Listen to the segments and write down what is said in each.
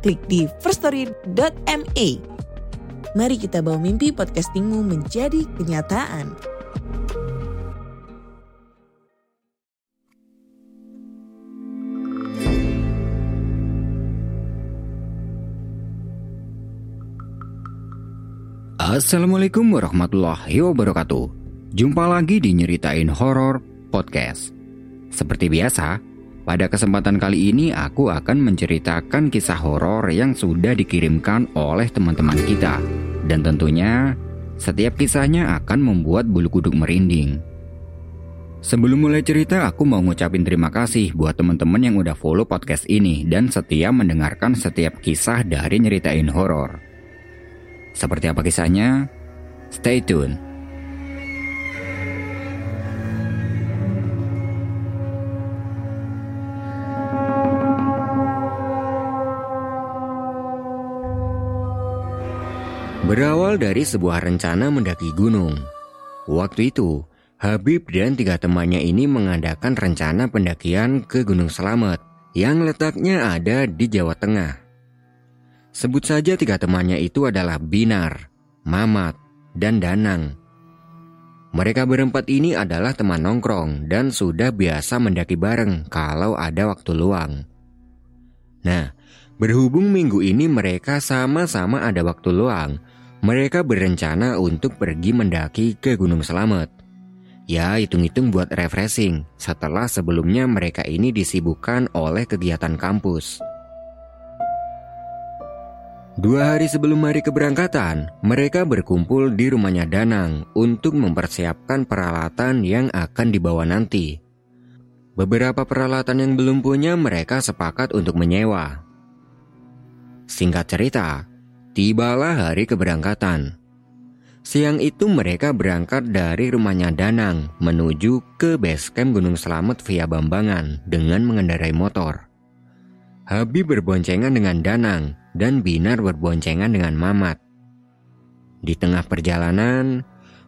klik di firststory.me. Mari kita bawa mimpi podcastingmu menjadi kenyataan. Assalamualaikum warahmatullahi wabarakatuh. Jumpa lagi di Nyeritain Horor Podcast. Seperti biasa, pada kesempatan kali ini aku akan menceritakan kisah horor yang sudah dikirimkan oleh teman-teman kita. Dan tentunya, setiap kisahnya akan membuat bulu kuduk merinding. Sebelum mulai cerita, aku mau ngucapin terima kasih buat teman-teman yang udah follow podcast ini dan setia mendengarkan setiap kisah dari Nyeritain Horor. Seperti apa kisahnya? Stay tune. Berawal dari sebuah rencana mendaki gunung. Waktu itu, Habib dan tiga temannya ini mengadakan rencana pendakian ke Gunung Selamet yang letaknya ada di Jawa Tengah. Sebut saja tiga temannya itu adalah Binar, Mamat, dan Danang. Mereka berempat ini adalah teman nongkrong dan sudah biasa mendaki bareng kalau ada waktu luang. Nah, berhubung minggu ini mereka sama-sama ada waktu luang, mereka berencana untuk pergi mendaki ke Gunung Selamet. Ya, hitung-hitung buat refreshing setelah sebelumnya mereka ini disibukkan oleh kegiatan kampus. Dua hari sebelum hari keberangkatan, mereka berkumpul di rumahnya Danang untuk mempersiapkan peralatan yang akan dibawa nanti. Beberapa peralatan yang belum punya mereka sepakat untuk menyewa. Singkat cerita, tibalah hari keberangkatan. Siang itu mereka berangkat dari rumahnya Danang menuju ke base camp Gunung Selamet via Bambangan dengan mengendarai motor. Habib berboncengan dengan Danang dan Binar berboncengan dengan Mamat. Di tengah perjalanan,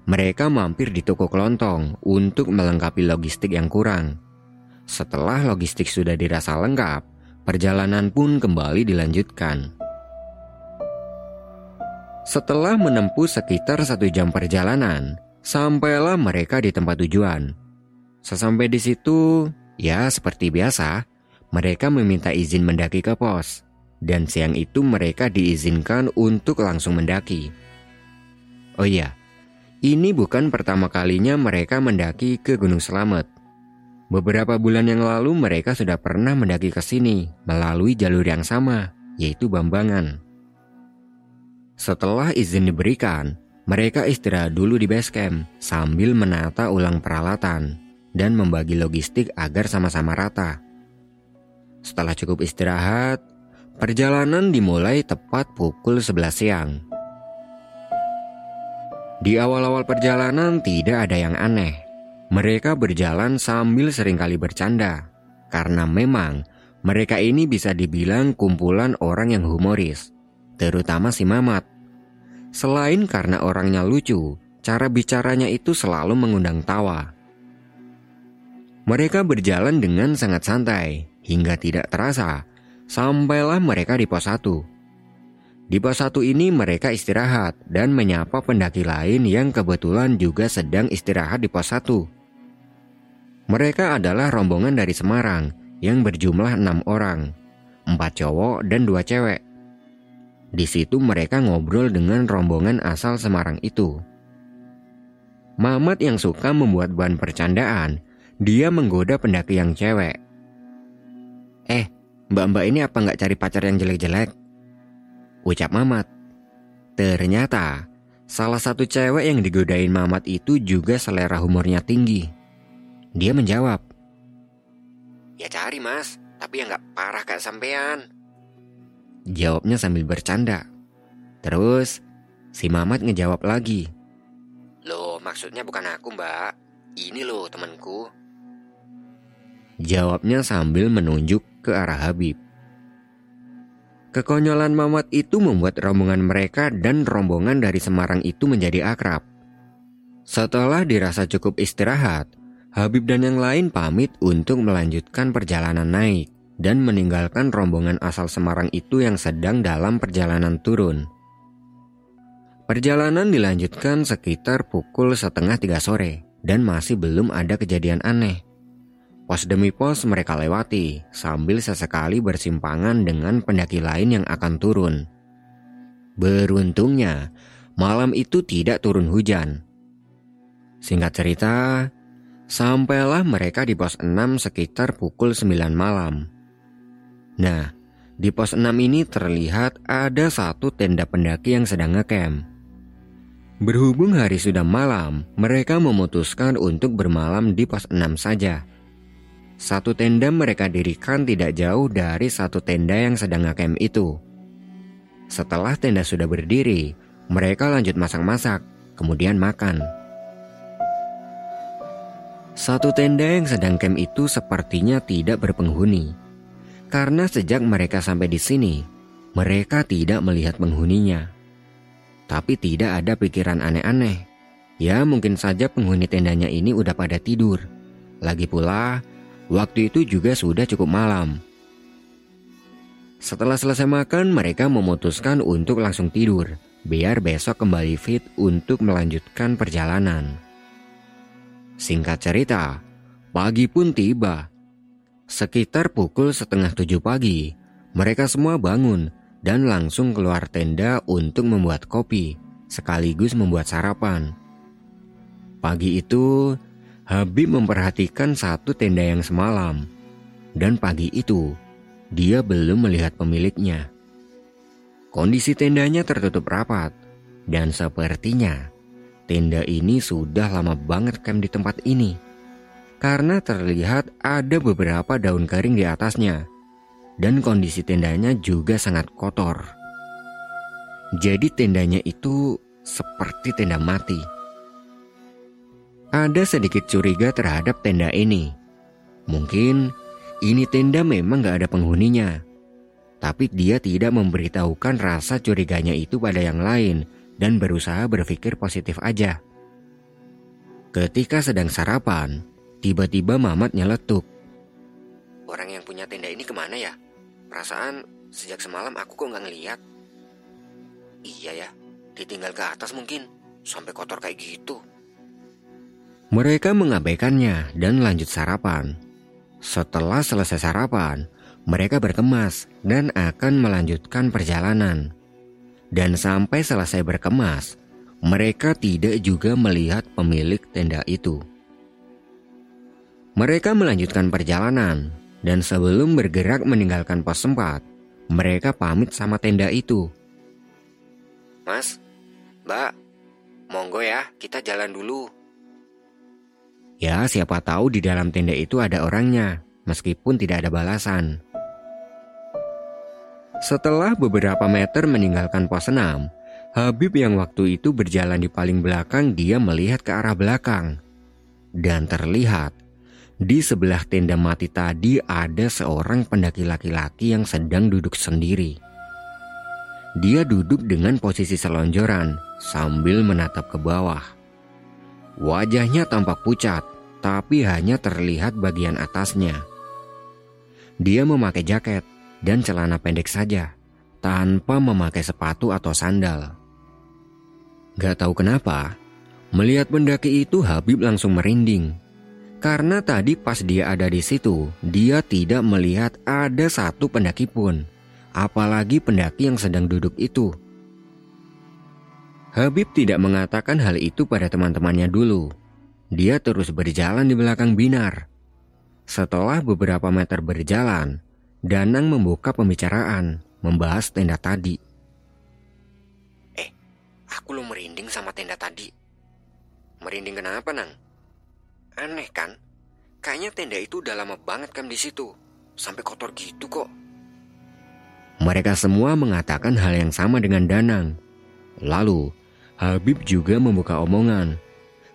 mereka mampir di toko kelontong untuk melengkapi logistik yang kurang. Setelah logistik sudah dirasa lengkap, perjalanan pun kembali dilanjutkan. Setelah menempuh sekitar satu jam perjalanan, sampailah mereka di tempat tujuan. Sesampai di situ, ya seperti biasa, mereka meminta izin mendaki ke pos, dan siang itu mereka diizinkan untuk langsung mendaki. Oh iya, ini bukan pertama kalinya mereka mendaki ke Gunung Selamet. Beberapa bulan yang lalu mereka sudah pernah mendaki ke sini melalui jalur yang sama, yaitu Bambangan. Setelah izin diberikan, mereka istirahat dulu di base camp sambil menata ulang peralatan dan membagi logistik agar sama-sama rata. Setelah cukup istirahat, perjalanan dimulai tepat pukul 11 siang. Di awal-awal perjalanan tidak ada yang aneh. Mereka berjalan sambil sering kali bercanda. Karena memang mereka ini bisa dibilang kumpulan orang yang humoris. Terutama si Mamat. Selain karena orangnya lucu, cara bicaranya itu selalu mengundang tawa. Mereka berjalan dengan sangat santai, Hingga tidak terasa, sampailah mereka di pos 1. Di pos 1 ini mereka istirahat dan menyapa pendaki lain yang kebetulan juga sedang istirahat di pos 1. Mereka adalah rombongan dari Semarang yang berjumlah enam orang, empat cowok dan dua cewek. Di situ mereka ngobrol dengan rombongan asal Semarang itu. Mamat yang suka membuat bahan percandaan, dia menggoda pendaki yang cewek Eh, mbak-mbak ini apa nggak cari pacar yang jelek-jelek? Ucap Mamat. Ternyata, salah satu cewek yang digodain Mamat itu juga selera humornya tinggi. Dia menjawab. Ya cari mas, tapi yang nggak parah kayak sampean. Jawabnya sambil bercanda. Terus si Mamat ngejawab lagi. Loh maksudnya bukan aku mbak. Ini loh temanku. Jawabnya sambil menunjuk ke arah Habib. Kekonyolan Mamat itu membuat rombongan mereka dan rombongan dari Semarang itu menjadi akrab. Setelah dirasa cukup istirahat, Habib dan yang lain pamit untuk melanjutkan perjalanan naik dan meninggalkan rombongan asal Semarang itu yang sedang dalam perjalanan turun. Perjalanan dilanjutkan sekitar pukul setengah tiga sore dan masih belum ada kejadian aneh. Pos demi pos mereka lewati sambil sesekali bersimpangan dengan pendaki lain yang akan turun. Beruntungnya, malam itu tidak turun hujan. Singkat cerita, sampailah mereka di pos 6 sekitar pukul 9 malam. Nah, di pos 6 ini terlihat ada satu tenda pendaki yang sedang ngecamp. Berhubung hari sudah malam, mereka memutuskan untuk bermalam di pos 6 saja. Satu tenda mereka dirikan tidak jauh dari satu tenda yang sedang ngecamp itu. Setelah tenda sudah berdiri, mereka lanjut masak-masak, kemudian makan. Satu tenda yang sedang camp itu sepertinya tidak berpenghuni. Karena sejak mereka sampai di sini, mereka tidak melihat penghuninya. Tapi tidak ada pikiran aneh-aneh. Ya mungkin saja penghuni tendanya ini udah pada tidur. Lagi pula, Waktu itu juga sudah cukup malam. Setelah selesai makan, mereka memutuskan untuk langsung tidur, biar besok kembali fit untuk melanjutkan perjalanan. Singkat cerita, pagi pun tiba. Sekitar pukul setengah tujuh pagi, mereka semua bangun dan langsung keluar tenda untuk membuat kopi, sekaligus membuat sarapan. Pagi itu, Habib memperhatikan satu tenda yang semalam, dan pagi itu dia belum melihat pemiliknya. Kondisi tendanya tertutup rapat, dan sepertinya tenda ini sudah lama banget camp di tempat ini. Karena terlihat ada beberapa daun kering di atasnya, dan kondisi tendanya juga sangat kotor. Jadi tendanya itu seperti tenda mati. Ada sedikit curiga terhadap tenda ini. Mungkin ini tenda memang gak ada penghuninya. Tapi dia tidak memberitahukan rasa curiganya itu pada yang lain dan berusaha berpikir positif aja. Ketika sedang sarapan, tiba-tiba Mamat nyeletuk. Orang yang punya tenda ini ke mana ya? Perasaan sejak semalam aku kok gak ngeliat. Iya ya, ditinggal ke atas mungkin, sampai kotor kayak gitu. Mereka mengabaikannya dan lanjut sarapan. Setelah selesai sarapan, mereka berkemas dan akan melanjutkan perjalanan. Dan sampai selesai berkemas, mereka tidak juga melihat pemilik tenda itu. Mereka melanjutkan perjalanan, dan sebelum bergerak meninggalkan pos sempat, mereka pamit sama tenda itu. Mas, Mbak, monggo ya, kita jalan dulu. Ya, siapa tahu di dalam tenda itu ada orangnya, meskipun tidak ada balasan. Setelah beberapa meter meninggalkan pos 6, Habib yang waktu itu berjalan di paling belakang dia melihat ke arah belakang. Dan terlihat, di sebelah tenda mati tadi ada seorang pendaki laki-laki yang sedang duduk sendiri. Dia duduk dengan posisi selonjoran sambil menatap ke bawah. Wajahnya tampak pucat, tapi hanya terlihat bagian atasnya. Dia memakai jaket dan celana pendek saja, tanpa memakai sepatu atau sandal. Gak tahu kenapa, melihat pendaki itu Habib langsung merinding. Karena tadi pas dia ada di situ, dia tidak melihat ada satu pendaki pun, apalagi pendaki yang sedang duduk itu. Habib tidak mengatakan hal itu pada teman-temannya dulu, dia terus berjalan di belakang Binar. Setelah beberapa meter berjalan, Danang membuka pembicaraan, membahas tenda tadi. Eh, aku lo merinding sama tenda tadi. Merinding kenapa, Nang? Aneh kan? Kayaknya tenda itu udah lama banget kan di situ. Sampai kotor gitu kok. Mereka semua mengatakan hal yang sama dengan Danang. Lalu, Habib juga membuka omongan.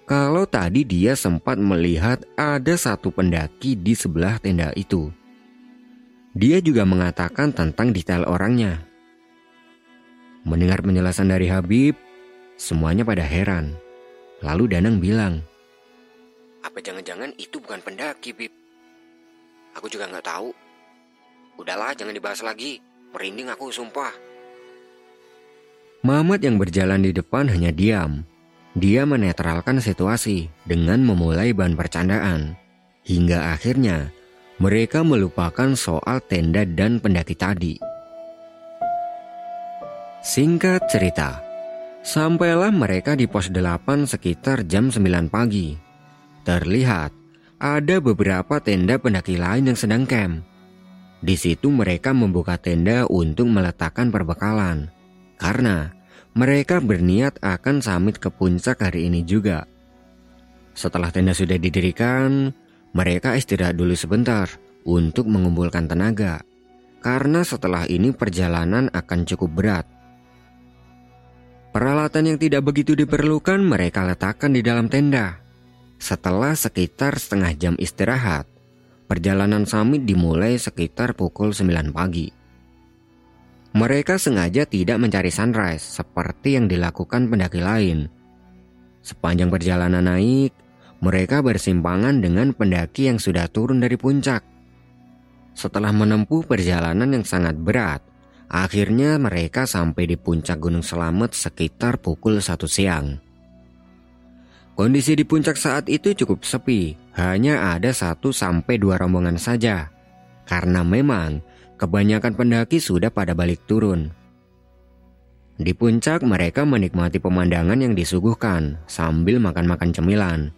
Kalau tadi dia sempat melihat ada satu pendaki di sebelah tenda itu. Dia juga mengatakan tentang detail orangnya. Mendengar penjelasan dari Habib, semuanya pada heran. Lalu Danang bilang, Apa jangan-jangan itu bukan pendaki, Bib? Aku juga nggak tahu. Udahlah, jangan dibahas lagi. Merinding aku, sumpah. Mamat yang berjalan di depan hanya diam. Dia menetralkan situasi dengan memulai bahan percandaan. Hingga akhirnya, mereka melupakan soal tenda dan pendaki tadi. Singkat cerita, sampailah mereka di pos 8 sekitar jam 9 pagi. Terlihat ada beberapa tenda pendaki lain yang sedang camp. Di situ mereka membuka tenda untuk meletakkan perbekalan. Karena mereka berniat akan samit ke puncak hari ini juga. Setelah tenda sudah didirikan, mereka istirahat dulu sebentar untuk mengumpulkan tenaga. Karena setelah ini perjalanan akan cukup berat. Peralatan yang tidak begitu diperlukan mereka letakkan di dalam tenda. Setelah sekitar setengah jam istirahat, Perjalanan summit dimulai sekitar pukul 9 pagi. Mereka sengaja tidak mencari sunrise seperti yang dilakukan pendaki lain. Sepanjang perjalanan naik, mereka bersimpangan dengan pendaki yang sudah turun dari puncak. Setelah menempuh perjalanan yang sangat berat, akhirnya mereka sampai di puncak Gunung Selamet sekitar pukul 1 siang. Kondisi di puncak saat itu cukup sepi, hanya ada satu sampai dua rombongan saja. Karena memang kebanyakan pendaki sudah pada balik turun. Di puncak mereka menikmati pemandangan yang disuguhkan sambil makan-makan cemilan.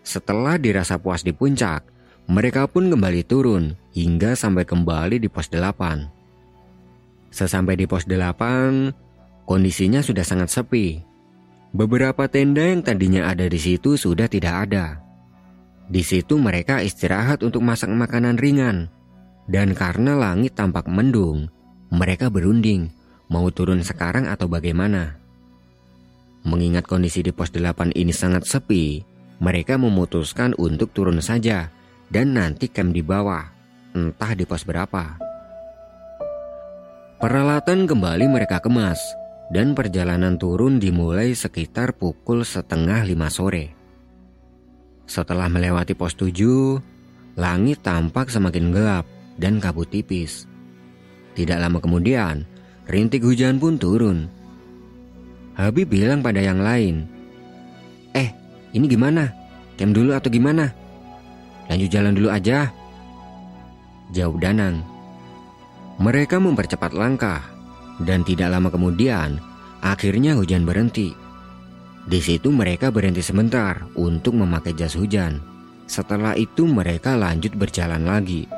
Setelah dirasa puas di puncak, mereka pun kembali turun hingga sampai kembali di pos 8. Sesampai di pos 8, kondisinya sudah sangat sepi Beberapa tenda yang tadinya ada di situ sudah tidak ada. Di situ mereka istirahat untuk masak makanan ringan. Dan karena langit tampak mendung, mereka berunding mau turun sekarang atau bagaimana. Mengingat kondisi di pos 8 ini sangat sepi, mereka memutuskan untuk turun saja dan nanti camp di bawah, entah di pos berapa. Peralatan kembali mereka kemas dan perjalanan turun dimulai sekitar pukul setengah lima sore. Setelah melewati pos tujuh, langit tampak semakin gelap dan kabut tipis. Tidak lama kemudian, rintik hujan pun turun. Habib bilang pada yang lain, Eh, ini gimana? Kem dulu atau gimana? Lanjut jalan dulu aja. Jawab Danang. Mereka mempercepat langkah dan tidak lama kemudian, akhirnya hujan berhenti. Di situ mereka berhenti sebentar untuk memakai jas hujan. Setelah itu mereka lanjut berjalan lagi.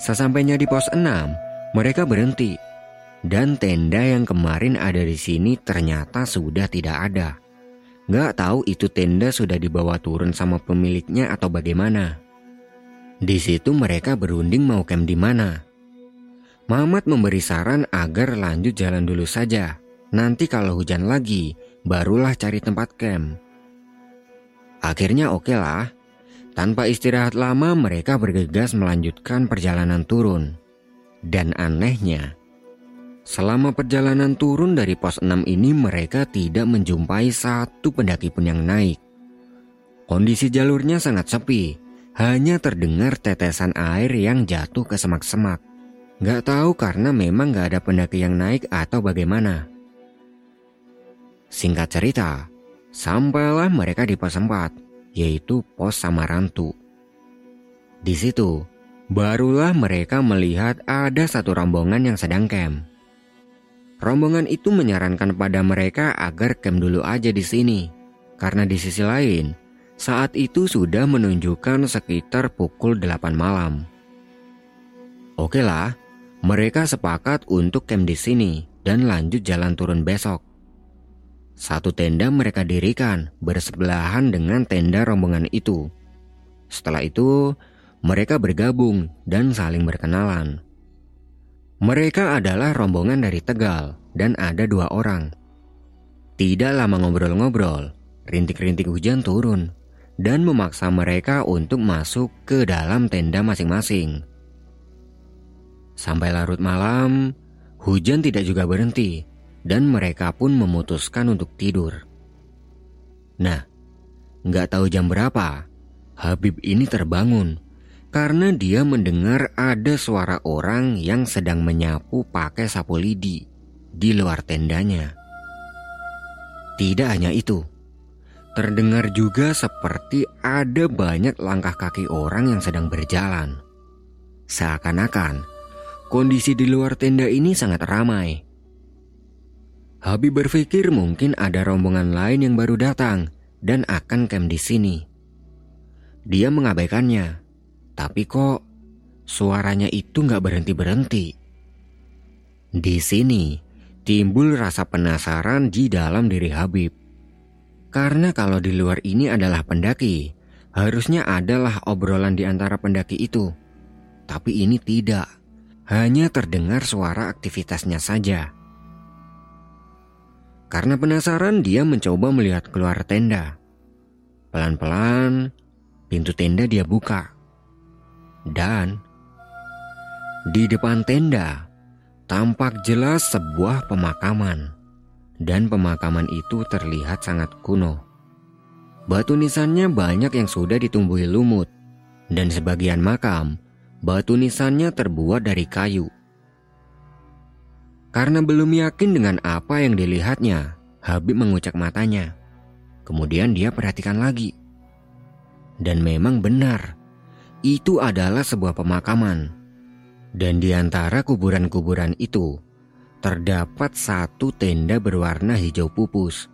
Sesampainya di pos 6, mereka berhenti. Dan tenda yang kemarin ada di sini ternyata sudah tidak ada. Gak tahu itu tenda sudah dibawa turun sama pemiliknya atau bagaimana. Di situ mereka berunding mau camp di mana. Mamat memberi saran agar lanjut jalan dulu saja. Nanti kalau hujan lagi, barulah cari tempat camp. Akhirnya oke okay lah. Tanpa istirahat lama mereka bergegas melanjutkan perjalanan turun. Dan anehnya, selama perjalanan turun dari pos 6 ini mereka tidak menjumpai satu pendaki pun yang naik. Kondisi jalurnya sangat sepi, hanya terdengar tetesan air yang jatuh ke semak-semak. Gak tahu karena memang gak ada pendaki yang naik atau bagaimana. Singkat cerita, sampailah mereka di pos 4, yaitu pos Samarantu. Di situ, barulah mereka melihat ada satu rombongan yang sedang camp. Rombongan itu menyarankan pada mereka agar camp dulu aja di sini, karena di sisi lain, saat itu sudah menunjukkan sekitar pukul 8 malam. Oke lah, mereka sepakat untuk camp di sini dan lanjut jalan turun besok. Satu tenda mereka dirikan bersebelahan dengan tenda rombongan itu. Setelah itu, mereka bergabung dan saling berkenalan. Mereka adalah rombongan dari Tegal dan ada dua orang. Tidak lama ngobrol-ngobrol, rintik-rintik hujan turun dan memaksa mereka untuk masuk ke dalam tenda masing-masing. Sampai larut malam, hujan tidak juga berhenti dan mereka pun memutuskan untuk tidur. Nah, nggak tahu jam berapa, Habib ini terbangun karena dia mendengar ada suara orang yang sedang menyapu pakai sapu lidi di luar tendanya. Tidak hanya itu, terdengar juga seperti ada banyak langkah kaki orang yang sedang berjalan. Seakan-akan kondisi di luar tenda ini sangat ramai. Habib berpikir mungkin ada rombongan lain yang baru datang dan akan camp di sini. Dia mengabaikannya tapi kok suaranya itu nggak berhenti-berhenti. Di sini timbul rasa penasaran di dalam diri Habib. Karena kalau di luar ini adalah pendaki, harusnya adalah obrolan di antara pendaki itu. Tapi ini tidak, hanya terdengar suara aktivitasnya saja. Karena penasaran, dia mencoba melihat keluar tenda. Pelan-pelan, pintu tenda dia buka. Dan di depan tenda tampak jelas sebuah pemakaman. Dan pemakaman itu terlihat sangat kuno. Batu nisannya banyak yang sudah ditumbuhi lumut. Dan sebagian makam, batu nisannya terbuat dari kayu. Karena belum yakin dengan apa yang dilihatnya, Habib mengucap matanya. Kemudian dia perhatikan lagi. Dan memang benar, itu adalah sebuah pemakaman. Dan di antara kuburan-kuburan itu, terdapat satu tenda berwarna hijau pupus,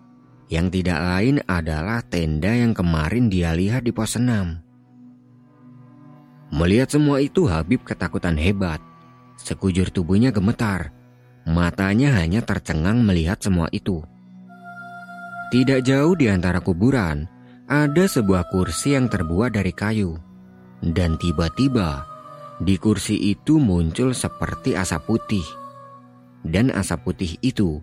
yang tidak lain adalah tenda yang kemarin dia lihat di pos 6. Melihat semua itu Habib ketakutan hebat. Sekujur tubuhnya gemetar. Matanya hanya tercengang melihat semua itu. Tidak jauh di antara kuburan, ada sebuah kursi yang terbuat dari kayu. Dan tiba-tiba di kursi itu muncul seperti asap putih. Dan asap putih itu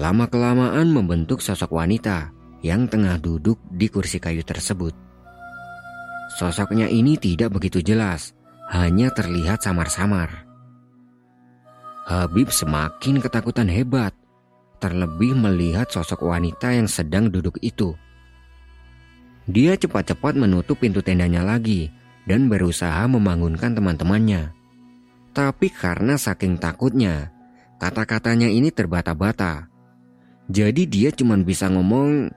lama-kelamaan membentuk sosok wanita yang tengah duduk di kursi kayu tersebut. Sosoknya ini tidak begitu jelas, hanya terlihat samar-samar. Habib semakin ketakutan hebat, terlebih melihat sosok wanita yang sedang duduk itu. Dia cepat-cepat menutup pintu tendanya lagi dan berusaha membangunkan teman-temannya. Tapi karena saking takutnya, kata-katanya ini terbata-bata. Jadi dia cuma bisa ngomong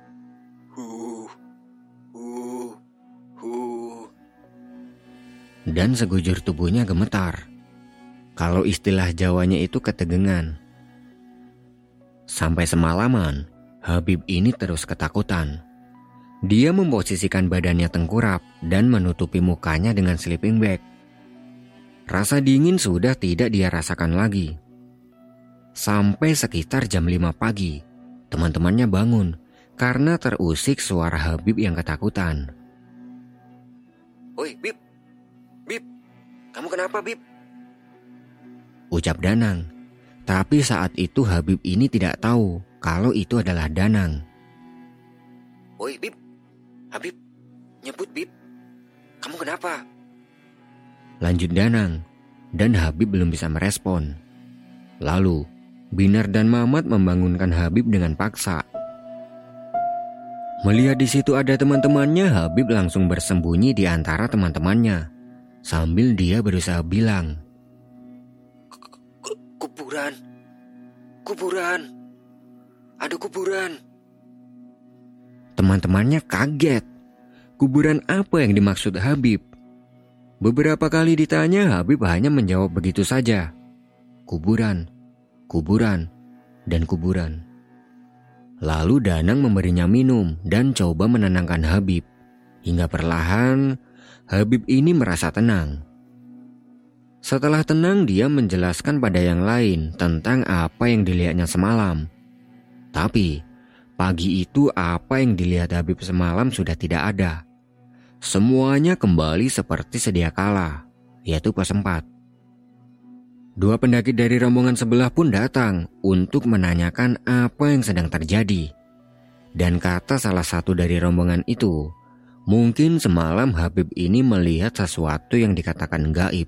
dan segujur tubuhnya gemetar. Kalau istilah Jawanya itu ketegangan. Sampai semalaman, Habib ini terus ketakutan. Dia memposisikan badannya tengkurap dan menutupi mukanya dengan sleeping bag. Rasa dingin sudah tidak dia rasakan lagi. Sampai sekitar jam 5 pagi, teman-temannya bangun karena terusik suara Habib yang ketakutan. Bib. Bib, kamu kenapa, Bib? Ucap Danang. Tapi saat itu Habib ini tidak tahu kalau itu adalah Danang. Woi, Bib. Habib, nyebut Bib. Kamu kenapa? Lanjut Danang, dan Habib belum bisa merespon. Lalu, Binar dan Mamat membangunkan Habib dengan paksa. Melihat di situ ada teman-temannya, Habib langsung bersembunyi di antara teman-temannya. Sambil dia berusaha bilang, Kuburan, kuburan, ada kuburan. Teman-temannya kaget. Kuburan apa yang dimaksud Habib? Beberapa kali ditanya, Habib hanya menjawab begitu saja. Kuburan, kuburan, dan kuburan. Lalu Danang memberinya minum dan coba menenangkan Habib. Hingga perlahan, Habib ini merasa tenang. Setelah tenang, dia menjelaskan pada yang lain tentang apa yang dilihatnya semalam. Tapi, Pagi itu apa yang dilihat Habib semalam sudah tidak ada. semuanya kembali seperti sedia kala, yaitu pos 4. Dua pendaki dari rombongan sebelah pun datang untuk menanyakan apa yang sedang terjadi. Dan kata salah satu dari rombongan itu, mungkin semalam Habib ini melihat sesuatu yang dikatakan gaib.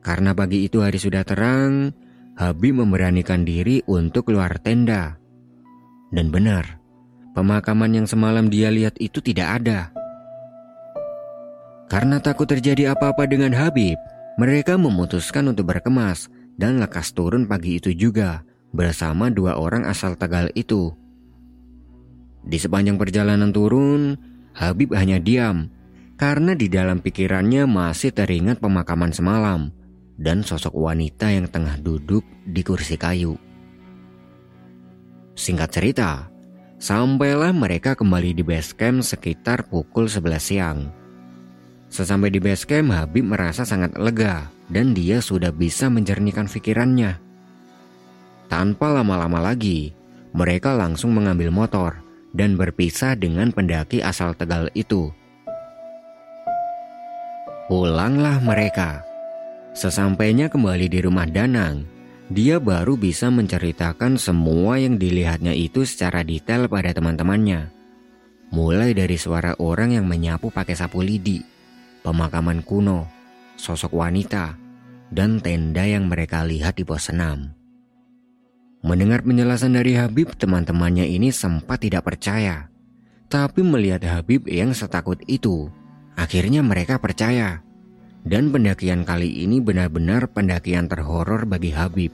Karena pagi itu hari sudah terang, Habib memberanikan diri untuk keluar tenda. Dan benar, pemakaman yang semalam dia lihat itu tidak ada. Karena takut terjadi apa-apa dengan Habib, mereka memutuskan untuk berkemas dan lekas turun pagi itu juga bersama dua orang asal Tegal itu. Di sepanjang perjalanan turun, Habib hanya diam karena di dalam pikirannya masih teringat pemakaman semalam dan sosok wanita yang tengah duduk di kursi kayu. Singkat cerita, sampailah mereka kembali di base camp sekitar pukul 11 siang. Sesampai di base camp, Habib merasa sangat lega dan dia sudah bisa menjernihkan pikirannya. Tanpa lama-lama lagi, mereka langsung mengambil motor dan berpisah dengan pendaki asal Tegal itu. Pulanglah mereka. Sesampainya kembali di rumah Danang, dia baru bisa menceritakan semua yang dilihatnya itu secara detail pada teman-temannya. Mulai dari suara orang yang menyapu pakai sapu lidi, pemakaman kuno, sosok wanita, dan tenda yang mereka lihat di pos senam. Mendengar penjelasan dari Habib, teman-temannya ini sempat tidak percaya. Tapi melihat Habib yang setakut itu, akhirnya mereka percaya. Dan pendakian kali ini benar-benar pendakian terhoror bagi Habib.